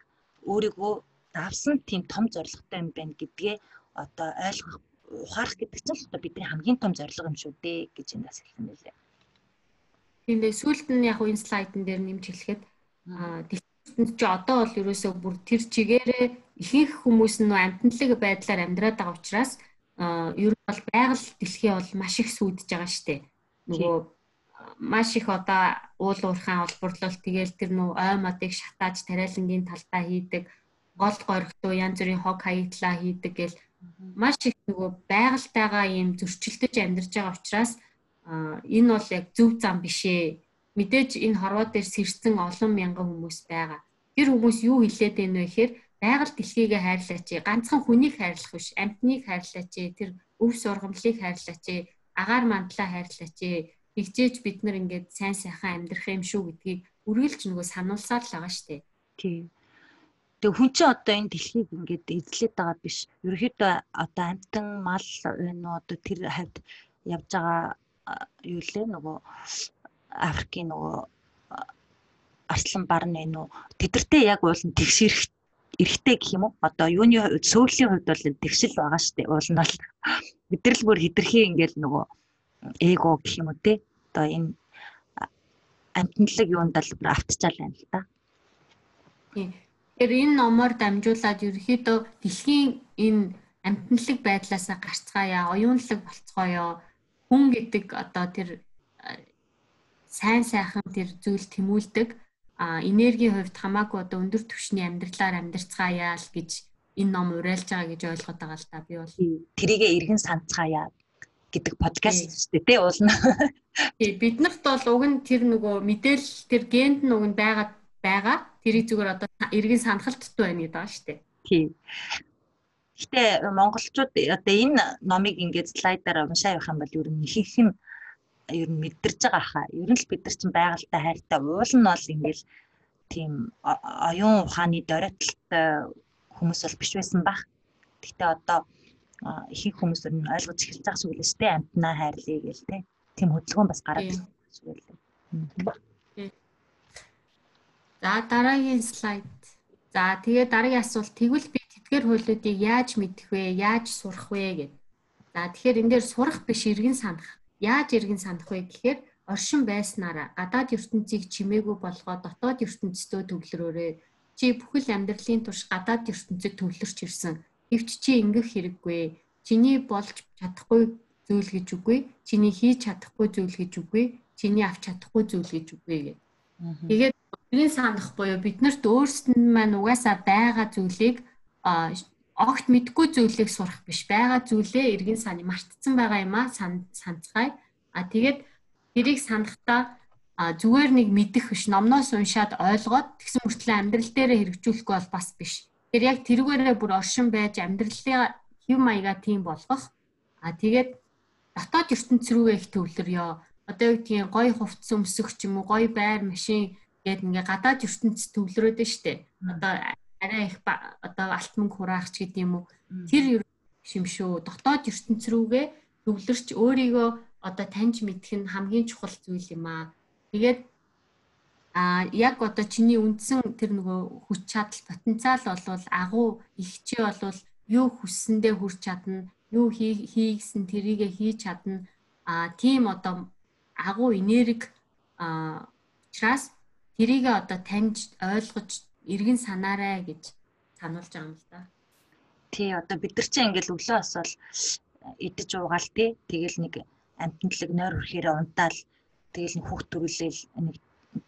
өөрийгөө давсан тийм том зорилготой юм байна гэдгээ одоо ойлгох ухаарах гэдэг чинь одоо бидний хамгийн том зорилго юм шүү дээ гэж эндээс хэлсэн байлээ.
Тэгээ сүүлд нь яг энэ слайдн дээр нэмж хэлэхэд дэлхийд чи одоо бол ерөөсөө бүр тэр чигээрээ ихэнх хүмүүс нь амьтналаг байдлаар амьдраад байгаа учраас ер нь бол байгаль дэлхий бол маш их сүудж байгаа штэ. Нөгөө маш их одоо уул уурхайн олборлол тэгэл тэр нөө ой модыг шатааж тариалангийн талдаа хийдэг гол горигтуу янз бүрийн хог хаятлаа хийдэг гэл маш их нөгөө байгальтайгаа ийм зөрчилдөж амьдарч байгаа учраас энэ бол яг зөв зам биш ээ. Мэдээж энэ хорвоо дээр сэрсэн олон мянган хүмүүс байгаа. Тэр хүмүүс юу хэлээд байна вэ гэхээр байгаль дэлхийгээ хайрлаач, ганцхан хүнийг хайрлах биш, амьтныг хайрлаач, тэр өв сургамлыг хайрлаач, агаар мандлаа хайрлаач тэгжээж бид нар ингээд сайн сайхан амьдрах юм шүү гэдгийг үргэлж нөгөө сануулсаар л байгаа штэ.
Тийм. Тэг хүн чинь одоо энэ дэлхийг ингээд эзлээд байгаа биш. Ерөнхийдөө одоо амтан мал энэ одоо тэр хавьд явж байгаа юу лээ нөгөө Африкийн нөгөө арслан барны нөө тэдэртээ яг уулын тэгшэрх эрэхтэй гэх юм уу? Одоо юуны хувьд сөүлийн хувьд бол тэгшил байгаа шүү дээ. Уул нь бол бид нар л бүр хитрхи ингээл нөгөө эго гэх юм уу те одоо энэ амтналаг юунд л автчаал байна л да.
Тэгэхээр энэ номоор дамжуулаад ерөөхдөө дэлхийн энэ амтналаг байдлаасаа гарцгаая, оюунлаг болцгоё. Хүн гэдэг одоо тэр сайн сайхан тэр зүйл тэмүүлдэг а энергийн хувьд хамаагүй одоо өндөр түвшний амьдралаар амьдарцгаая л гэж энэ ном уриалж байгаа гэж ойлгоод байгаа л да би бол
тэрийгэ эргэн санацгаая гэдэг подкаст шүү дээ тий уулна.
Тий биднэрт бол уг нь тэр нөгөө мэдээлэл тэр генд нь уг нь байгаа байгаа. Тэрийг зүгээр одоо эргэн санахалттай байна гэдэг байгаа шүү дээ.
Тий. Гэтэ монголчууд одоо энэ номыг ингээд слайдаар уншаа явах юм бол ер нь ихэнх нь ер нь мэдэрч байгаа хаа. Ер нь л бид нар чинь байгальтай хайртай уул нь бол ингээд тийм оюун ухааны доройтолтой хүмүүс бол биш байсан баг. Гэтэ одоо ихэнх хүмүүс ер нь ойлгож эхэлж байгаа тэ амтнаа хайрлая гэл тэ. Тийм хөдөлгөөн бас гараад ирсэн шүү лээ.
За дараагийн слайд. За тэгээ дараагийн асуулт тэгвэл би тэтгэр хуулиудыг яаж мэдэх вэ? Яаж сурах вэ гэд. За тэгэхээр энэ дээр сурах биш иргэн санах. Яаж иргэн санах вэ гэхээр оршин байснараа гадаад ертөнцийг чимээгүй болгоод дотоод ертөнцийн төвлөрөөрэй. Чи бүхэл амьдралын турш гадаад ертөнцид төвлөрч ирсэн Гэвч чи ингэх хэрэггүй. Чиний болж чадахгүй зүйл гэж үгүй. Чиний хийж чадахгүй зүйл гэж үгүй. Чиний авч чадахгүй зүйл гэж үгүй гэх. Тэгээд бидний санах буюу биднэрт өөрсдөнд маань угаасаа байгаа зүйлийг огт мэдгүй зүйлийг сурах биш. Байгаа зүйлээ эргэн саны мартцсан байгаа юм а санацгаая. А тэгээд тэрийг санахдаа зүгээр нэг мэдэх биш номноос уншаад ойлгоод тэгсэн мөртлөө амьдрал дээрээ хэрэгжүүлэхгүй бол бас биш. Тэгэхээр яг тэрүүгээрээ бүр оршин байж амьдралын хэв маягаа тийм болгох. А тэгээд дотоод ертөнц рүүгээ их төвлөрё. Одоо юу гэдгийг гой хувцс өмсөх ч юм уу, гой байр машин гээд ингээ гадаад ертөнц төвлөрөөд нь штэ. Одоо арай их одоо алт мөнгө хураах ч гэдэм үү. Тэр юм шүү. Дотоод ертөнц рүүгээ төвлөрч өөрийгөө одоо таньж мэдэх нь хамгийн чухал зүйл юм аа. Тэгээд а яг одоо чиний үндсэн тэр нөгөө хүч чадал потенциал болвол агуу ихчи болвол юу хүссэндээ хүрч чадна юу хийгсэн тэрийгэ хийж чадна а тийм одоо агуу энерги а учраас тэрийгэ одоо таньж ойлгож эргэн санаарай гэж сануулж байгаа юм л да.
Тий одоо бид нар чинь ингээл өглөө босвол идэж уугаал тий тэгэл нэг амтналаг нойр өрхөөрэ унтаал тэгэл нэг хүүхд төрүүлээл нэг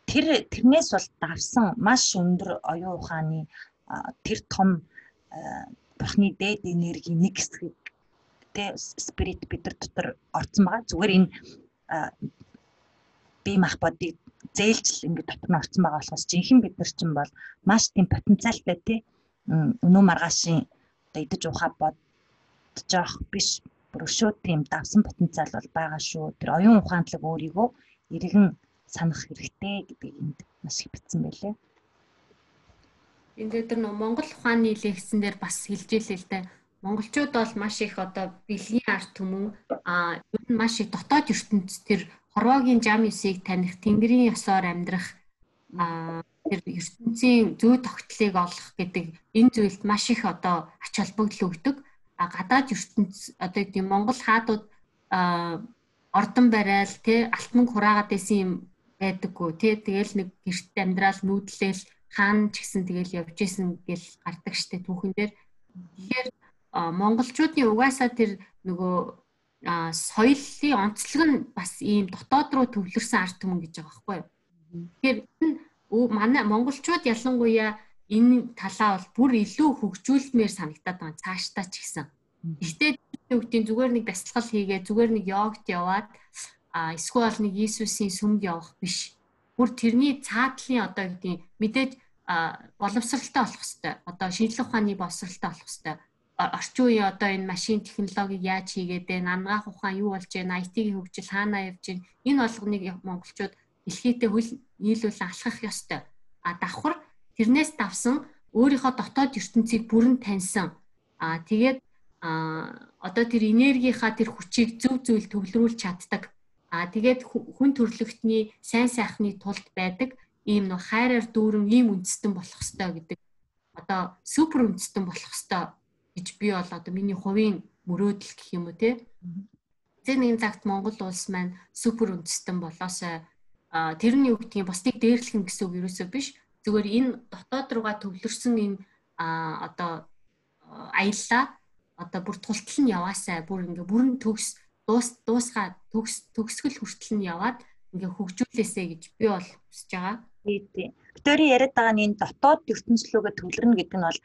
тэр тэрнээс бол давсан маш өндөр оюун ухааны тэр том бурхны дээд энерги нэг хэсгийг тэ спирит бид нар дотор орцсон байгаа. Зүгээр энэ бие махбодыг зээлжл ингээд дотор нь орцсон байгаа болохоос жинхэнэ бид нар чинь бол маш тийм потенциалтай тий өнөө маргаашийн одоо идэж ухаа бодож явах биш бүр өшөө тийм давсан потенциал бол байгаа шүү. Тэр оюун ухаантлаг өөрийгөө иргэн санах хэрэгтэй гэдгийг энд маш их бичсэн байлээ.
Энд дээр нөө Монгол ухааны лекцэн дээр бас хэлж илээ л дээ. Монголчууд бол маш их одоо бэлгийн арт түмэн а ер нь маш их дотоод ертөнцийн хорвоогийн жам ёсыг таних тэнгэрийн ёсоор амьдрах тэр ертөнцийн зүй тогтлыг олох гэдэг энэ зүйлд маш их одоо ач холбогдол өгдөг. А гадаад ертөнц одоо тийм Монгол хаадууд ордон барайл тий алтман хураагаад байсан юм байдаггүй тий тэгэл нэг гэрт амьдрал нүүдлээл хаан ч гэсэн тэгэл явж исэн гэл гардаг штэ түүхэн дээр тэгэхээр монголчуудын угаасаа тэр нөгөө соёлын онцлог нь бас ийм дотоод руу төвлөрсөн арт түмэн гэж байгаа байхгүй юу. Тэгэхээр манай монголчууд ялангуяа энэ талаа бол бүр илүү хөгжүүлмээр санагдаад байгаа цаашдаа ч гэсэн. Гэхдээ үгтийн зүгээр нэг бясалгал хийгээ зүгээр нэг йогт яваад эсвэл нэг Иесусийн сүмд явах биш. Бүр тэрний цаатлын одоо гэдгийг мэдээж боловсралтай болох хэвээр. Одоо шинжлэх ухааны боловсралтай болох хэвээр. Орчин үеийн одоо энэ машин технологиг яаж хийгээд вэ? Нангаах ухаан юу болж байна? IT-ийн хөгжил хаанаа явж байна? Энэ болгоныг монголчууд дэлхийдээ хөл нийлүүлэн алхах ёстой. А давхар тэрнээс давсан өөрийнхөө дотоод ертөнцийг бүрэн таньсан. А тэгээд а одоо тэр энергийнхаа тэр хүчийг зөв зөвл төвлөрүүлж чаддаг. А тэгээд хүн төрлөختний сайн сайхны тулд байдаг ийм нөх хайраар дүүрэн ийм үндэстэн болох ёстой гэдэг одоо супер үндэстэн болох ёстой гэж би бол одоо миний хувийн мөрөөдөл гэх юм уу те. Зэн нэгэн цагт Монгол улс маань супер үндэстэн болоосай тэрний үг тийм бусдыг дээрлэх гэсэн үг ерөөсөө биш. Зүгээр энэ дотоод руугаа төвлөрсөн энэ одоо аяллаа одоо бүр тултал нь яваасай бүр ингээ бүрэн төгс дуус дуусгаа төгс төгсгөл хүртэл нь яваад ингээ хөгжүүлээсэй гэж би бол хүсэж байгаа.
Тий. Викторийн яриад байгаа нь энэ дотоод ертөнцлөөгөө төвлөрнө гэдэг нь бол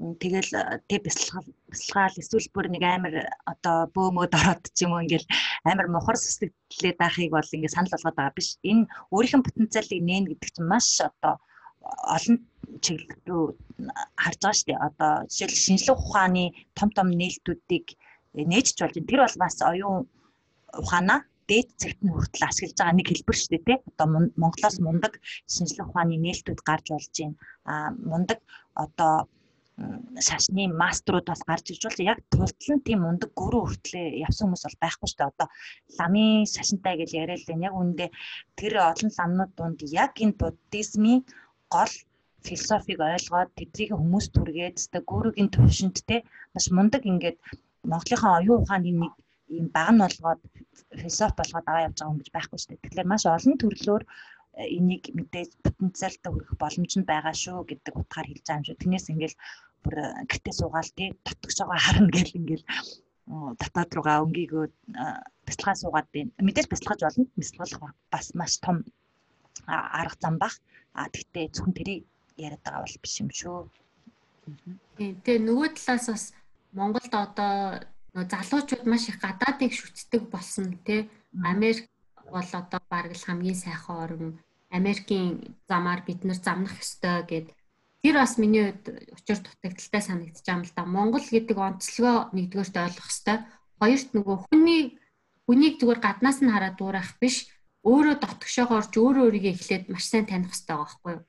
тэгэл тэг бясалгал бясалгаал эсвэл бүр нэг амар одоо бөөмөд ороод ч юм уу ингээл амар мухар сүсгэлээд байхыг бол ингээ санал болгоод байгаа биш. Энэ өөрийнх нь потенциалыг нээн гэдэг чинь маш одоо олон чиглэл рүү харж байгаа шүү дээ. Одоо жишээл шинжлэх ухааны том том нээлтүүдийг нээжч болж байна. Тэр бол бас оюун ухаанаа дээд цагт нь хүртэл ашиглаж байгаа нэг хэлбэр шүү дээ тий. Одоо Монголоос мундаг шинжлэх ухааны нээлтүүд гарч болж байна. Аа мундаг одоо шашны маструуд бас гарч ирж бол яг тултлан тийм мундаг гөрөө хүртлээ явсан хүмүүс бол байхгүй шүү дээ. Одоо ламын шашинтай гэж яриад л яг үүндээ тэр олон ламнууд дунд яг энэ буддизмын гол философиг ойлгоод тэднийг хүмүүс түргээд өстой гүүргийн төвшөнд те маш мундаг ингээд Монголынхаа оюун ухааны нэг ийм баг нь болгоод философи болгоод аваа явж байгаа юм гэж байхгүй шүү дээ. Тэгэхээр маш олон төрлөөр э, энийг мэдээж потенциалтай хүрэх боломж нь байгаа шүү гэдэг утгаар хэлж байгаа юм шүү. Тэрнээс ингээл бүр э, гэртээ суугаал тий дотгошоо харна гэл ингээл татаад руугаа өнгийгөө бяцлагаа суугаад байна. Мэдээж бяцлагаж болно. Бяцлах бас маш том арга зам бах. А тэгтээ зөвхөн тэрийг яриад байгаа бол биш юм шүү.
Тэгээ нөгөө талаас бас Монголд одоо залуучууд маш их гадаадыг шүтдэг болсон тий. Америк бол одоо бараг л хамгийн сайхан орн. Америкийн замаар бид нар замнах ёстой гэд тэр бас миний хувьд учир дутагдaltaй санагдаж байгаа юм л да. Монгол гэдэг онцлогоо нэгдүгээрт ойлгох ёстой. Хоёрт нөгөө хүний хүнийг зүгээр гаднаас нь хараад дуурайх биш өөрөө дотгошоогоор ч өөрөө өөрийгөө эхлээд маш сайн таних хэрэгтэй байгаа байхгүй юу.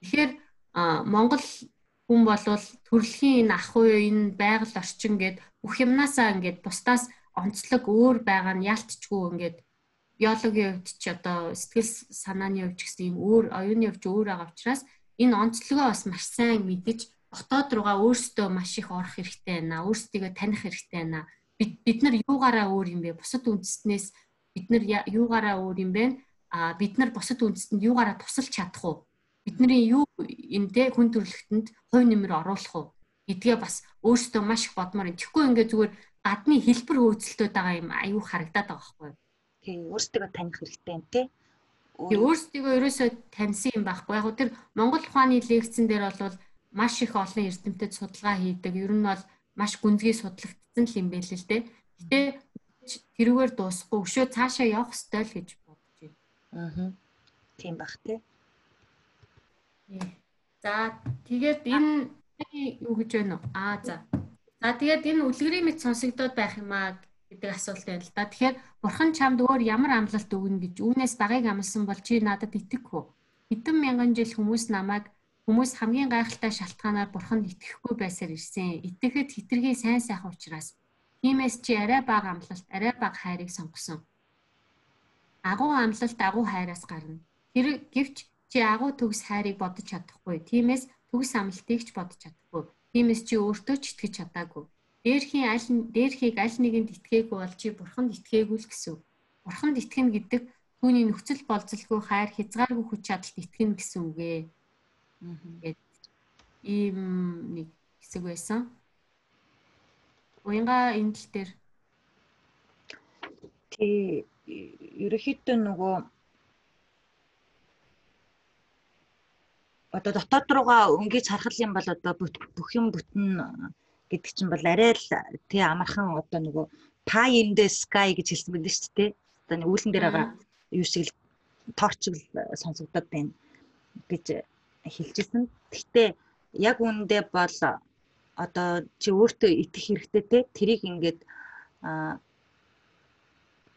Тэгэхээр Монгол хүн болвол төрөлхийн энэ ах уу энэ байгаль орчин гэд бүх юмнасаа ингээд бусдаас онцлог өөр байгаа нь ялтчгүй ингээд биологийн хувьд ч одоо сэтгэл санааны хувьд ч гэсэн ийм өөр оюуны хувьд өөр байгаа учраас энэ онцлогоо бас маш сайн мэдэж дотоод руугаа өөрсдөө маш их орох хэрэгтэй байна. Өөрсдийгөө таних хэрэгтэй байна. Бид бид нар юугаараа өөр юм бэ? Бусад үндэстнээс бид нар юугаараа өөр юм бэ? А бид нар бусад үндэстэнд юугаараа тусалж чадах уу? Бидний юу те хүн төрөлхтөнд хувь нэмэр оруулах уу? гэдгээ бас өөртөө маш их бодмоор юм. Тэгэхгүй ингээ зүгээр гадны хэлбэр хөөцөлтөд байгаа юм аюу харагдаад байгаа байхгүй юу?
Тийм, өөрсдөө таних хэрэгтэй юм те.
Өөрсдөө ерөөсөө таньсан юм байхгүй. Яг тэр Монгол ухааны лекцэн дээр бол маш их олон эрдэмтэд судалгаа хийдэг. Ер нь бол маш гүнзгий судлагдсан л юм байл л те. Гэтэ тэрүүгээр дуусахгүй өшөө цаашаа явах ёстой л гэж бодож байна.
Аа. Тийм бах тий.
За тэгээд энэ юу гэж байна уу? Аа за. За тэгээд энэ үлгэрийн мэд сонсогдоод байх юм аа гэдэг асуулт байна л да. Тэгэхээр бурхан чамд өөр ямар амлалт өгнө гэж үүнээс багыг амласан бол чи надад итгэхгүй. Хэдэн мянган жил хүмүүс намайг хүмүүс хамгийн гайхалтай шалтгаанаар бурханд итгэхгүй байсаар ирсэн. Итгэхэд хитрхи сайн сайхан учраас Тиймээс чи арай бага амлалт, арай бага хайрыг сонгосон. Агуу амлалт агуу хайраас гарна. Тэр гэвч чи агуу төгс хайрыг бодож чадахгүй. Тиймээс төгс амлалтыг ч бодож чадахгүй. Тиймээс чи өөртөө ч итгэж чадаагүй. Дээрхийн аль дээрхийг аль нэгэнд итгээгүй бол чи бурханд итгээгүй л гэсэн. Бурханд итгэнэ гэдэг түүний нөхцөл болцолгүй хайр хязгааргүй хүч чадалт итгэнэ гэсэн үг ээ. Гэт ийм нэг хэсэг байсан. Уянга энэ тал дээр
тий ерөөхдөө нөгөө одоо дотоод руугаа өнгөж харах юм бол одоо бүх юм бүтэн гэдэг чинь бол арай л тий амархан одоо нөгөө pie in the sky гэж хэлсэн байдаг шүү дээ. Одоо үүлэн дээр байгаа юу шиг л торч л сонсогдоод байна гэж хэлжсэн. Гэхдээ яг үүндээ бол одоо чи өөртөө итгэх хэрэгтэй те тэрийг ингээд а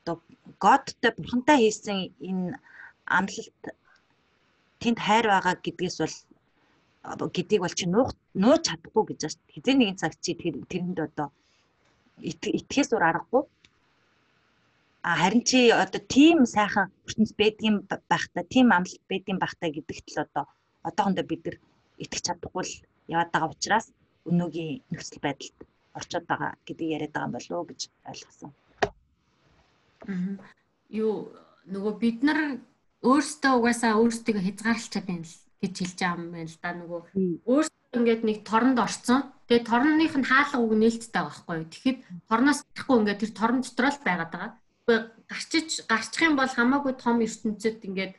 одоо Godтай бурхантай хийсэн энэ амлалт тэнд хайр байгаа гэдгээс бол гэдгийг бол чи нуух нууж чадахгүй гэж байна. Хизээ нэгэн цаг чи тэрэнд одоо итгэхээс өөр аргагүй. А харин чи одоо тийм сайхан ертөнц байдгийн байхта, тийм амлалт байдгийн байхта гэдэгт л одоо одоохондоо бид нар итгэж чадахгүй л яваад байгаа учраас өнөөгийн нөхцөл байдалд орчод байгаа гэдгийг яриад байгаа юм болов уу гэж ойлгосон.
Аа. Юу нөгөө бид нар өөрсдөө угаасаа өөрсдөө хязгаарлалчаад байна л гэж хэлж байгаа юм байна л да нөгөө өөрсдөө ингээд нэг торнд орцсон. Тэгээ торных нь хаалга үг нээлттэй байгаа байхгүй юу. Тэгэхэд торноос ихгүй ингээд тэр торон дотор л байгаад байгаа. Гэхдээ гарчиж гарчих юм бол хамаагүй том ертөнцид ингээд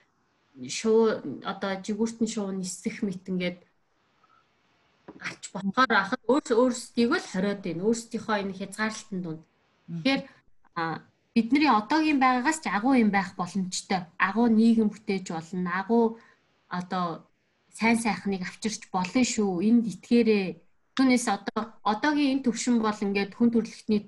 шуу одоо жигүүртэн шуу нисэх мэт ингээд гарч ботгоор ахад өөрс өөрсдийг л хориод байна. Өөрсдийнхөө энэ хязгаарлалтын дунд. Тэгэхээр бидний одоогийн байгаагаас ч агуу юм байх боломжтой. Агуу нийгэм бүтээж болно. Агуу одоо сайн сайхныг авчирч болно шүү. Энд итгээрээ. Түүнээс одоо одоогийн энэ төвшин бол ингээд хүн төрөлхтний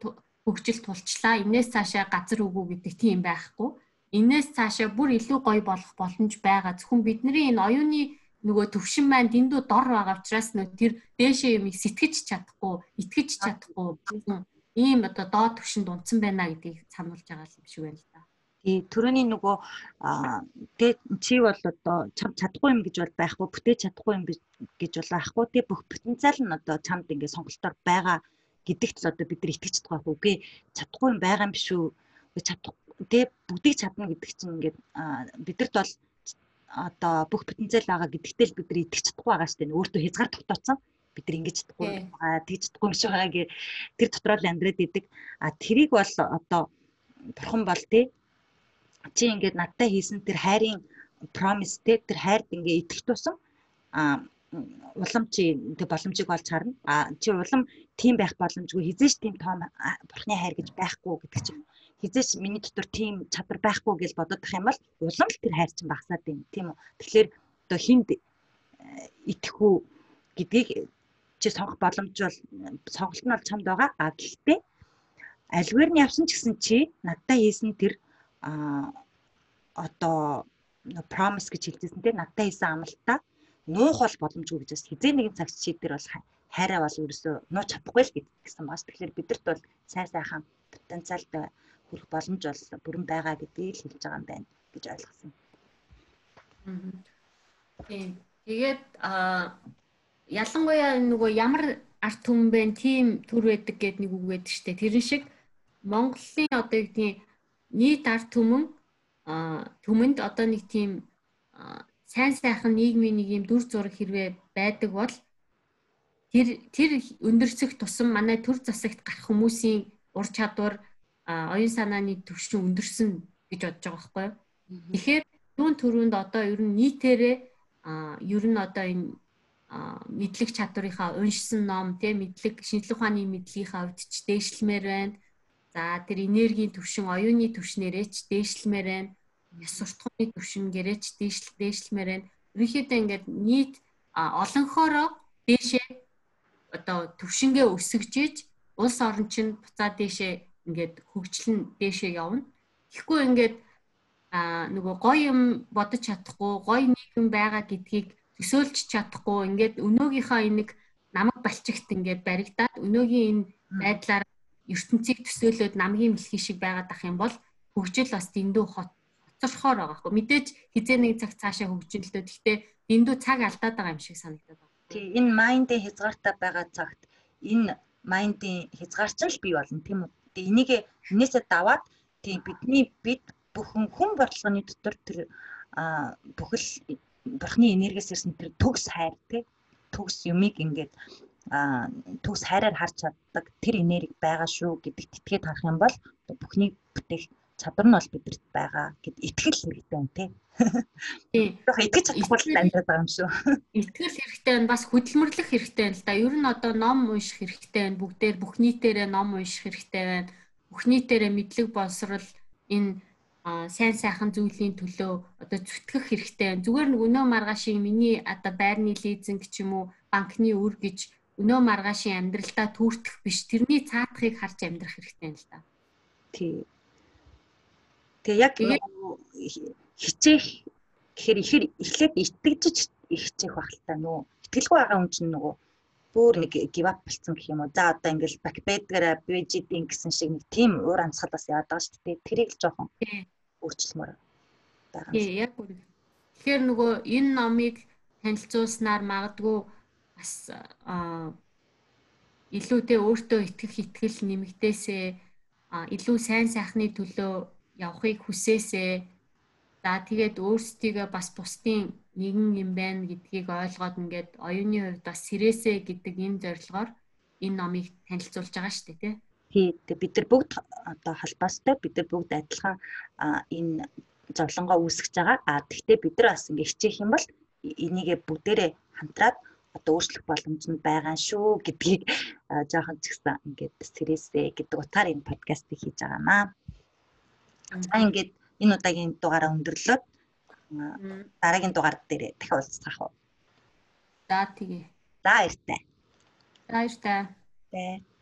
хөгжил тулчлаа. Инээс цаашаа газар өгөө гэдэг тийм байхгүй. Инээс цаашаа бүр илүү гоё болох боломж байгаа. Зөвхөн бидний энэ оюуны нөгөө төвшин маань дэндүү дор байгаа учраас нөө тэр дээшээ юм сэтгэж чадахгүй, итгэж чадахгүй ийм одоо доод төвшөнд унтсан байна гэдгийг сануулж байгаа юм шиг байна л.
Тий, төрөний нөгөө тэгээ чи бол одоо чам чадахгүй юм гэж бол байхгүй, бүтээж чадахгүй юм гэж бол байхгүй. Тэгээ бүх потенциал нь одоо чамд ингээд сонголтоор байгаа гэдэгт л одоо бид нар итгэж байгаа. Үгүй чадахгүй юм байгаа юм биш үү? Чадах тэгээ бүгдийг чадна гэдэг чинь ингээд бидэрт бол одоо бүх потенциал байгаа гэдэгтэл бид нар итгэж чадахгүй байгаа шүү дээ. Өөртөө хязгаар тогтооцсон. Бид нар ингэж чадахгүй байгаа, тэгж чадахгүй юм шиг байгаа гэ тэр дотроо л амьдраад идэг. А тэрийг бол одоо бурхан бол тий чи ингээд надтай хийсэн тэр хайрын promise тий тэр хайрд ингээ итгэх тусам а улам чи тэг боломжийг олж харна. А чи улам тийм байх боломжгүй хизээш тийм том бурхны хайр гэж байхгүй гэдэг чинь хизээч миний дотор тийм чадвар байхгүй гэж бодоод тах юм бол улам л тэр хайр чинь багасаад байна тийм үү. Тэгэхээр одоо хинд э, итгэх үү гэдгийг чи сонгох боломж бол сонголт нь бол чамд байгаа. А гэхдээ альвэр нь явсан ч гэсэн чи надтай хийсэн тэр а одоо promise гэж хэлжсэн тийм надтай хийсэн амлалтаа нуух бол боломжгүй гэж бас хизээ нэгэн цагт чи тэр бол хайраа бол ерөөсөө нууч чадахгүй л гэсэн байна. Тэгэхээр бидэрт бол сайн сайхан потенциалтай хүрэх боломж бол бүрэн байгаа гэдгийг хэлж байгаа юм байна гэж ойлгосон.
Тийм. Тэгээд а ялангуяа нөгөө ямар арт түмэн бэ тийм төр байдаг гэдэг нэг үг байдаг штэ. Тэрэн шиг Монголын одоо яг тийм нийт арт түмэн түмэнд одоо нэг тийм сайн сайхан нийгмийн нэг юм дүр зураг хэрвээ байдаг бол тэр тэр өндөрцөх тусам манай төр засагт гарах хүмүүсийн ур чадвар оюун санааны төвшин өндөрсөн гэж бодож байгаа байхгүй юу. Тэгэхээр түүн төрөнд одоо ер нь нийтээрээ ер нь одоо энэ мэдлэг чадварынхаа уншсан ном тийм мэдлэг шинжлэх ухааны мэдлэгийнхаа хувьд ч дээшлэмээр байна. За тэр энергийн төвшин оюуны төвшнээрээ ч дээшлэмээр байна. Яс суртахууны төвшингээрээ ч дээшлэмээр байна. Ерөнхийдөө ингээд нийт олонхоороо дээшээ одоо төвшингээ өсгөжээж улс орон чинь буцаад дээшээ ингээд хөгжил нь дээшээ явна. Тэгэхгүй ингээд а нөгөө гоё юм бодож чадахгүй, гоё нийгэм байгаа гэдгийг төсөөлж чадахгүй ингээд өнөөгийнхөө энийг намайг балчигт ингээд баригдаад өнөөгийн энэ байдлаар ертөнцийг төсөөлөөд намгийн мэлхий шиг байгаад ах юм бол хөгжил бас дэндүү хот хоцорхоор байгаа хгүй. Мэдээж хизээ нэг цаг цаашаа хөгжинэлтөө. Гэхдээ дэндүү цаг алдаад байгаа юм шиг санагдаад байна.
Тий, энэ майндын хязгаартай байгаа цагт энэ майндын хязгаарч л бий болно тийм үү? Тэгээ энийг энээсээ даваад тий бидний бид бүхэн хүн бодлогын дотор тэр бүхэл бурхны энергиэс ирсэн тэр төгс хайр тий төгс юмыг ингээд төгс хайраар харж чаддаг тэр энерги байгаа шүү гэдэгт итгээд харах юм бол бүхнийг бүтээх чадвар нь бол бидэрт байгаа гэд итгэл хэрэгтэй юм тий. Тийм. Итгэж чадахгүй л амьдраад байгаа юм шүү.
Итгэл хэрэгтэй байна. Бас хөдөлмөрлөх хэрэгтэй байна л да. Ер нь одоо ном унших хэрэгтэй байна. Бүгдээр бүх нийтээрээ ном унших хэрэгтэй байна. Бүх нийтээрээ мэдлэг боловсрал энэ сайн сайхан зүйлийн төлөө одоо зүтгэх хэрэгтэй байна. Зүгээр нэг өнөө маргаашийн миний одоо байрны лизинг ч юм уу банкны үр гэж өнөө маргаашийн амьдралдаа түүртэх биш. Тэрний цаатахыг харж амьдрах хэрэгтэй юм л да.
Тий. Тэгээ яг хичээх гэхээр ихэр эхлээд итгэжж хичээх байх л та нөө. Итгэлгүй байгаа хүн чинь нөгөө бүр нэг give up болцсон гэх юм уу. За одоо ингээл бакбедгара бежидин гэсэн шиг нэг тийм уур амьсгал бас яваад байгаа шүү дээ. Тэрийг л жоохон өөрчлөмөр
байгаа. Тий, яг үгүй. Тэгэхээр нөгөө энэ номыг танилцуулснаар магадгүй бас аа илүүтэй өөртөө итгэх итгэл нэмэгдээсээ илүү сайн сайхны төлөө явахыг хүсээсээ за тэгээд өөрсдийгөө бас бусдын нэгэн юм байна гэдгийг ойлгоод ингээд оюуны хувьд бас сэрээсэ гэдэг энэ зорилгоор энэ номыг танилцуулж байгаа шүү дээ тий.
Тий. Бид нар бүгд одоо холбоостой бид нар бүгд адилхан энэ зовлонгоо үүсгэж байгаа. А тэгвэл бид нар бас ингээд хичээх юм бол энийгээ бүгдээрээ хамтраад одоо өөрчлөх боломж нь байгаа шүү гэдгийг жоохон ч гэсэн ингээд сэрээсээ гэдэг утгаар энэ подкастыг хийж байгаа маа. За ингээд энэ удаагийн дугаараа өндөрлөөд дараагийн дугаар дээр дахин уулзах уу?
За тэгье.
За баяртай.
Баяртай.
Тэ.